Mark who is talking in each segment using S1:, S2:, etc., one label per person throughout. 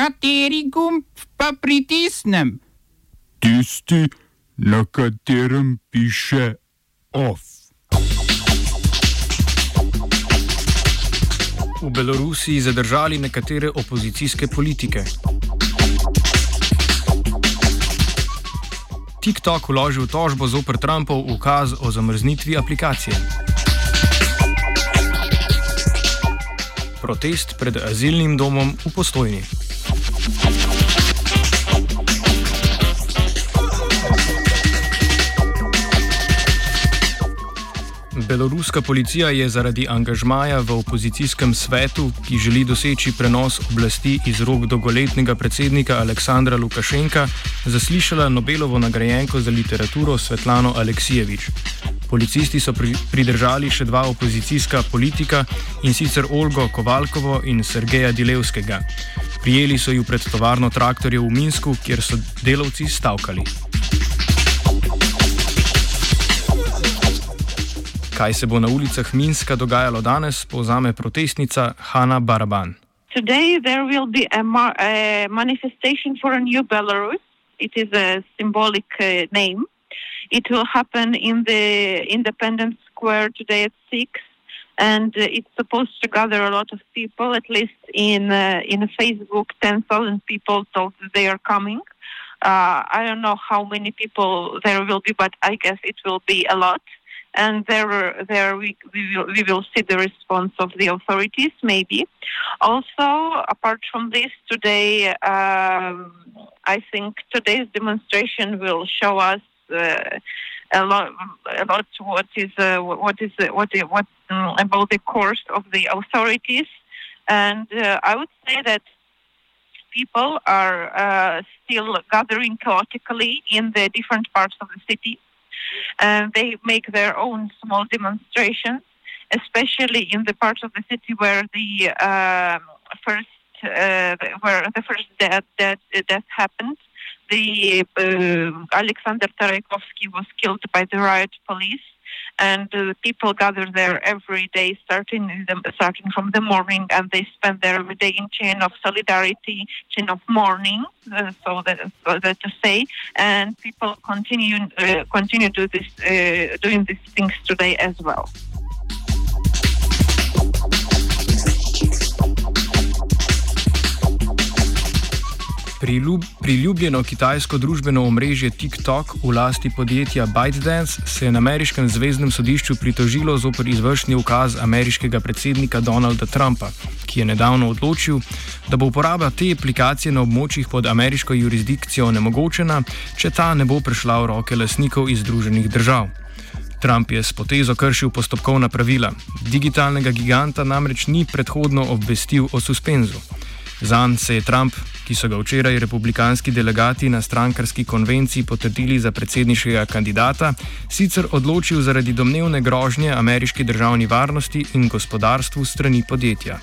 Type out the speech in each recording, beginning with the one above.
S1: Kateri gumb pa pritisnem?
S2: Tisti, na katerem piše OF.
S3: V Belorusiji zadržali nekatere opozicijske politike. TikTok vložil tožbo zoper Trumpov ukaz o zamrznitvi aplikacije. Protest pred azilnim domom v postojni. Beloruska policija je zaradi angažmaja v opozicijskem svetu, ki želi doseči prenos oblasti iz rok dolgoletnega predsednika Aleksandra Lukašenka, zaslišala Nobelovo nagrajenko za literaturo Svetlano Aleksijevič. Policisti so pri, pridržali še dva opozicijska politika in sicer Olgo Kovalkovo in Sergeja Dilevskega. Prijeli so ju pred tovarno traktorjev v Minsku, kjer so delavci stavkali. Kaj se bo na ulicah Minska dogajalo danes, povzame protestnica Hanna Baraban.
S4: Today there will be a, mar- a manifestation for a new Belarus. It is a symbolic uh, name. It will happen in the Independence Square today at six, and uh, it's supposed to gather a lot of people. At least in uh, in Facebook, ten thousand people told that they are coming. Uh, I don't know how many people there will be, but I guess it will be a lot. And there, there we, we, will, we will see the response of the authorities, maybe. Also, apart from this, today, um, I think today's demonstration will show us uh, a lot, a lot what is, uh, what is, what, what um, about the course of the authorities, and uh, I would say that people are uh, still gathering chaotically in the different parts of the city uh, they make their own small demonstrations, especially in the parts of the city where the um, first uh, where the first death, death, death happened. The uh, Alexander Taraikovsky was killed by the riot police, and uh, people gather there every day, starting the, starting from the morning, and they spend their every day in chain of solidarity, chain of mourning, uh, so, that, so that to say, and people continue uh, continue do this uh, doing these things today as well.
S3: Priljub, priljubljeno kitajsko družbeno omrežje TikTok v lasti podjetja ByteDance se je na ameriškem zvezdnem sodišču pritožilo zoper izvršni ukaz ameriškega predsednika Donalda Trumpa, ki je nedavno odločil, da bo uporaba te aplikacije na območjih pod ameriško jurisdikcijo onemogočena, če ta ne bo prišla v roke lasnikov iz Združenih držav. Trump je s potezo kršil postopkovna pravila. Digitalnega giganta namreč ni predhodno obvestil o suspenzu. Zan se je Trump, ki so ga včeraj republikanski delegati na strankarski konvenciji potrdili za predsedniškega kandidata, sicer odločil zaradi domnevne grožnje ameriški državni varnosti in gospodarstvu strani podjetja.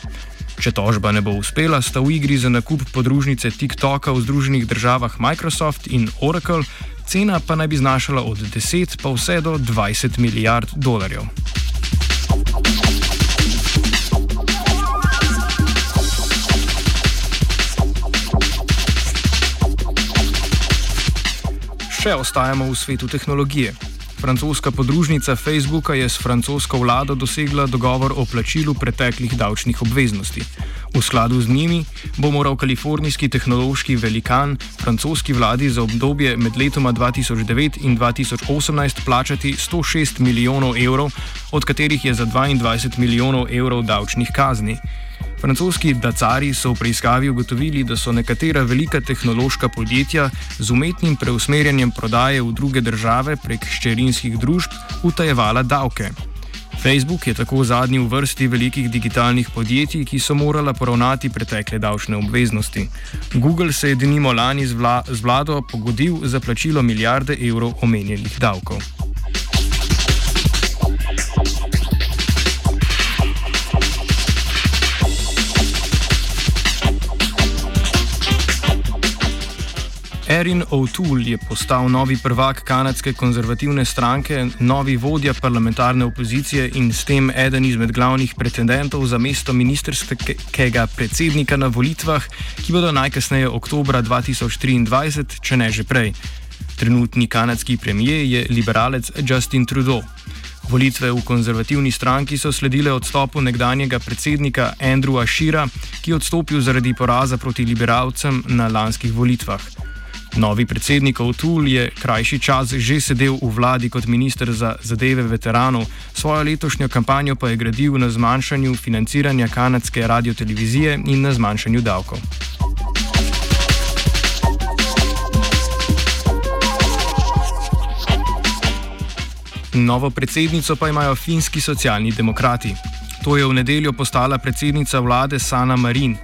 S3: Če tožba ne bo uspela, sta v igri za nakup podružnice TikToka v Združenih državah Microsoft in Oracle, cena pa naj bi znašala od 10 pa vse do 20 milijard dolarjev. Še ostajamo v svetu tehnologije. Francoska podružnica Facebooka je s francosko vlado dosegla dogovor o plačilu preteklih davčnih obveznosti. V skladu z njimi bo moral kalifornijski tehnološki velikan francoski vladi za obdobje med letoma 2009 in 2018 plačati 106 milijonov evrov, od katerih je za 22 milijonov evrov davčnih kazni. Francoski dacari so v preiskavi ugotovili, da so nekatera velika tehnološka podjetja z umetnim preusmerjanjem prodaje v druge države prek ščerinskih družb utajevala davke. Facebook je tako zadnji v vrsti velikih digitalnih podjetij, ki so morala poravnati pretekle davčne obveznosti. Google se je denimo lani z, vla z vlado pogodil za plačilo milijarde evrov omenjenih davkov. Erin O'Toole je postal novi prvak kanadske konzervativne stranke, novi vodja parlamentarne opozicije in s tem eden izmed glavnih pretendentov za mesto ministerskega predsednika na volitvah, ki bodo najkasneje oktobra 2023, če ne že prej. Trenutni kanadski premijer je liberalec Justin Trudeau. Volitve v konzervativni stranki so sledile odstopu nekdanjega predsednika Andrewa Shira, ki je odstopil zaradi poraza proti liberalcem na lanskih volitvah. Novi predsednik O'Toole je krajši čas že sedel v vladi kot minister za zadeve veteranov, svojo letošnjo kampanjo pa je gradil na zmanjšanju financiranja kanadske radiotelevizije in na zmanjšanju davkov. Novo predsednico pa imajo finski socialni demokrati. To je v nedeljo postala predsednica vlade Sana Marin.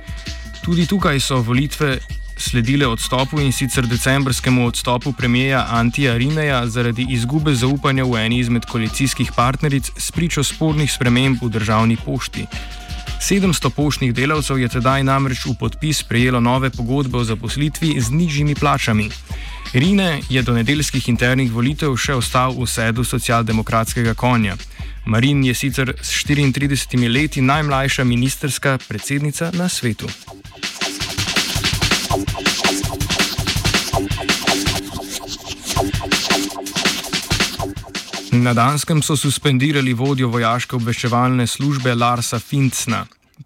S3: Tudi tukaj so volitve sledile odstopu in sicer decembrskemu odstopu premijeja Antija Rineja zaradi izgube zaupanja v eni izmed koalicijskih partneric s pričo spornih sprememb v državni pošti. 700 poštnih delavcev je tedaj namreč v podpis prejelo nove pogodbe o zaposlitvi z nižjimi plačami. Rine je do nedeljskih internih volitev še ostal v sedu socialdemokratskega konja. Marin je sicer s 34 leti najmlajša ministerska predsednica na svetu. Na Danskem so suspendirali vodjo vojaške obveščevalne službe Larsa Fincna.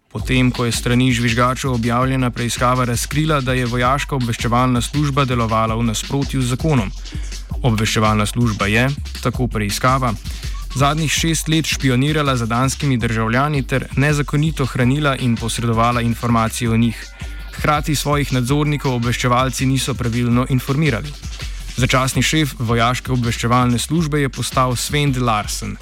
S3: Potem, ko je strani žvižgačev objavljena preiskava razkrila, da je vojaška obveščevalna služba delovala v nasprotju z zakonom. Obveščevalna služba je, tako preiskava, zadnjih šest let špionirala za danskimi državljani ter nezakonito hranila in posredovala informacije o njih. Hkrati svojih nadzornikov obveščevalci niso pravilno informirali. Začasni šef vojaške obveščevalne službe je postal Sven Larsen.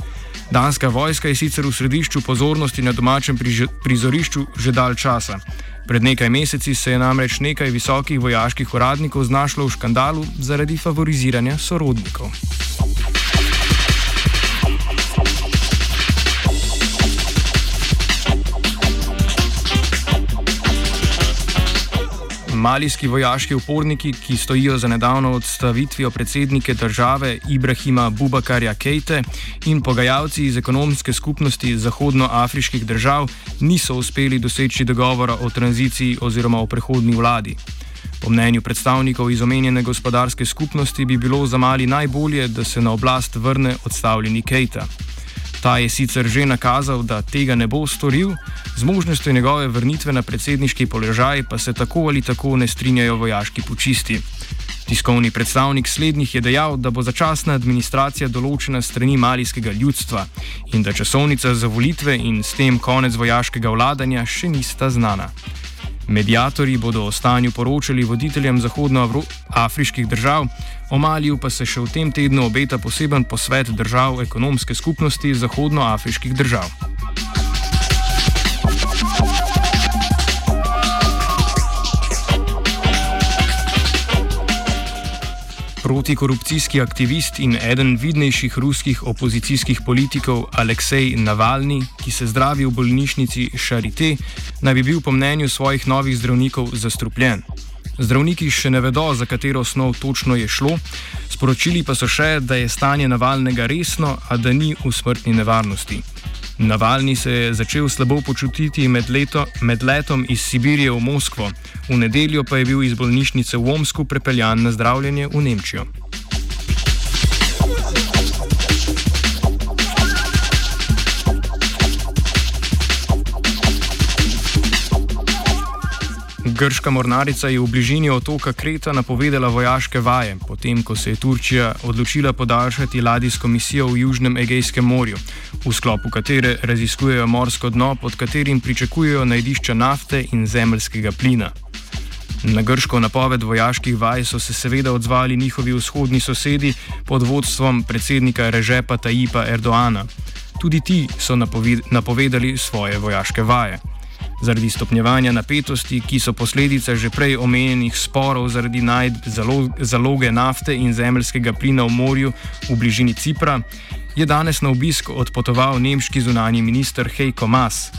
S3: Danska vojska je sicer v središču pozornosti na domačem prizorišču že dalj časa. Pred nekaj meseci se je namreč nekaj visokih vojaških uradnikov znašlo v škandalu zaradi favoriziranja sorodnikov. Malijski vojaški uporniki, ki stojijo za nedavno odstavitvijo predsednike države Ibrahima Bubakarja Kejte in pogajalci iz ekonomske skupnosti zahodnoafriških držav, niso uspeli doseči dogovora o tranziciji oziroma o prehodni vladi. Po mnenju predstavnikov iz omenjene gospodarske skupnosti bi bilo za Mali najbolje, da se na oblast vrne odstavljeni Kejta. Ta je sicer že nakazal, da tega ne bo storil, z možnostjo njegove vrnitve na predsedniški položaj pa se tako ali tako ne strinjajo vojaški počisti. Tiskovni predstavnik slednjih je dejal, da bo začasna administracija določena strani malijskega ljudstva in da časovnica za volitve in s tem konec vojaškega vladanja še nista znana. Medijatorji bodo o stanju poročali voditeljem zahodnoafriških držav, o Maliju pa se še v tem tednu obeta poseben posvet držav ekonomske skupnosti zahodnoafriških držav. Protikorupcijski aktivist in eden vidnejših ruskih opozicijskih politikov Aleksej Navalni, ki se zdravi v bolnišnici Charité, naj bi bil po mnenju svojih novih zdravnikov zastrupljen. Zdravniki še ne vedo, za katero snov točno je šlo, sporočili pa so še, da je stanje Navalnega resno, a da ni v smrtni nevarnosti. Navalni se je začel slabo počutiti med, leto, med letom iz Sibirije v Moskvo, v nedeljo pa je bil iz bolnišnice v Omsku prepeljan na zdravljenje v Nemčijo. Grška mornarica je v bližini otoka Kreta napovedala vojaške vaje, potem ko se je Turčija odločila podaljšati ladijsko misijo v Južnem Egejskem morju, v sklopu katere raziskujejo morsko dno, pod katerim pričakujejo najdišča nafte in zemljskega plina. Na grško napoved vojaških vaj so se seveda odzvali njihovi vzhodni sosedi pod vodstvom predsednika Režepa Tajipa Erdoana. Tudi ti so napovedali svoje vojaške vaje. Zaradi stopnjevanja napetosti, ki so posledica že prej omenjenih sporov zaradi najdb zaloge nafte in zemljskega plina v morju v bližini Cipra, je danes na obisk odpotoval nemški zunani minister Heiko Maas.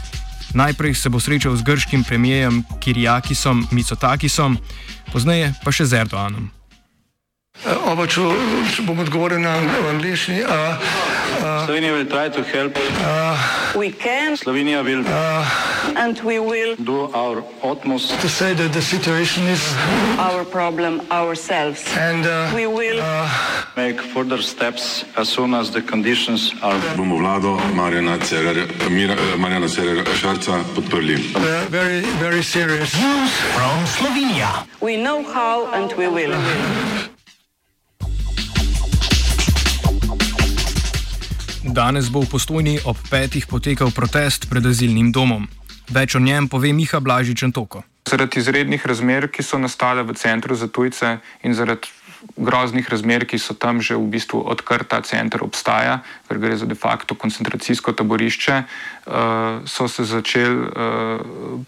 S3: Najprej se bo srečal z grškim premijejem Kirjakisom Mitsotakisom, pozneje pa še z Erdoanom.
S5: Oba, če, če bom odgovoril na angliški.
S6: Slovenija will try to help.
S7: We can
S6: Slovenija will
S7: and we will
S6: do our utmost
S5: To say that the situation is
S7: our problem ourselves.
S5: and uh,
S7: We will
S6: make further steps as soon as the conditions are.
S8: bomo vlado Marjana Cererja, Mira, Marjana Cererja Šarca podprli.
S5: uh, very, very serious.
S7: we know how and we will.
S3: Danes bo v postojni ob petih potekal protest pred azilnim domom. Več o njem pove Miha Blažič Antoko.
S9: Zaradi izrednih razmer, ki so nastale v centru za tujce in zaradi groznih razmer, ki so tam že v bistvu odkar ta center obstaja, ker gre za de facto koncentracijsko taborišče, uh, so se začeli uh,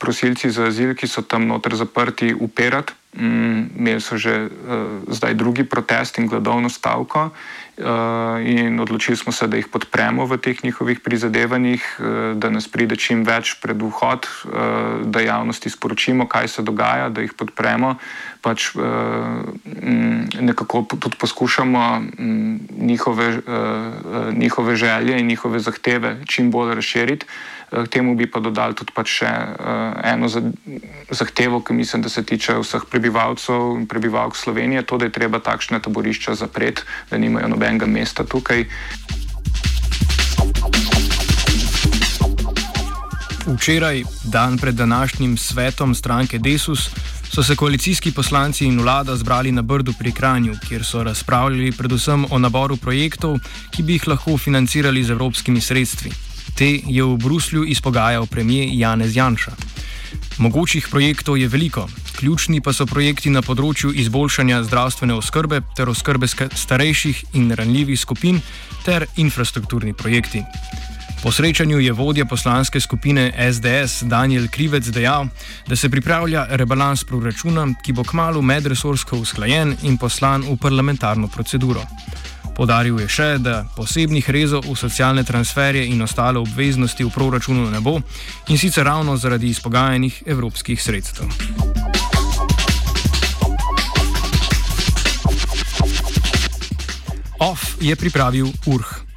S9: prosilci za azil, ki so tam noter zaprti, upirati. Mm, imeli so že uh, zdaj drugi protest in gladovno stavko. Uh, in odločili smo se, da jih podpremo v teh njihovih prizadevanjih, uh, da nas pride čim več pred vhod, uh, da javnosti sporočimo, kaj se dogaja, da jih podpremo. Pač uh, nekako tudi poskušamo mm, njihove, uh, njihove želje in njihove zahteve čim bolj razširiti. Eh, K temu bi pa dodali tudi pač še uh, eno za, zahtevo, ki mislim, da se tiče vseh prebivalcev in prebivalk Slovenije, to, da je treba takšne taborišča zapreti, da nimajo nobenega mesta tukaj.
S3: Včeraj, dan pred današnjim svetom stranke Desus, so se koalicijski poslanci in vlada zbrali na Brdu pri Kranju, kjer so razpravljali predvsem o naboru projektov, ki bi jih lahko financirali z evropskimi sredstvi. Te je v Bruslju izpogajal premijer Janez Janša. Mogočih projektov je veliko, ključni pa so projekti na področju izboljšanja zdravstvene oskrbe ter oskrbe starejših in ranljivih skupin ter infrastrukturni projekti. Po srečanju je vodja poslanske skupine SDS Daniel Krivec dejal, da se pripravlja rebalans proračuna, ki bo kmalo medresorsko usklajen in poslan v parlamentarno proceduro. Podaril je še, da posebnih rezov v socialne transferje in ostale obveznosti v proračunu ne bo in sicer ravno zaradi izpogajanih evropskih sredstev. OF je pripravil URH.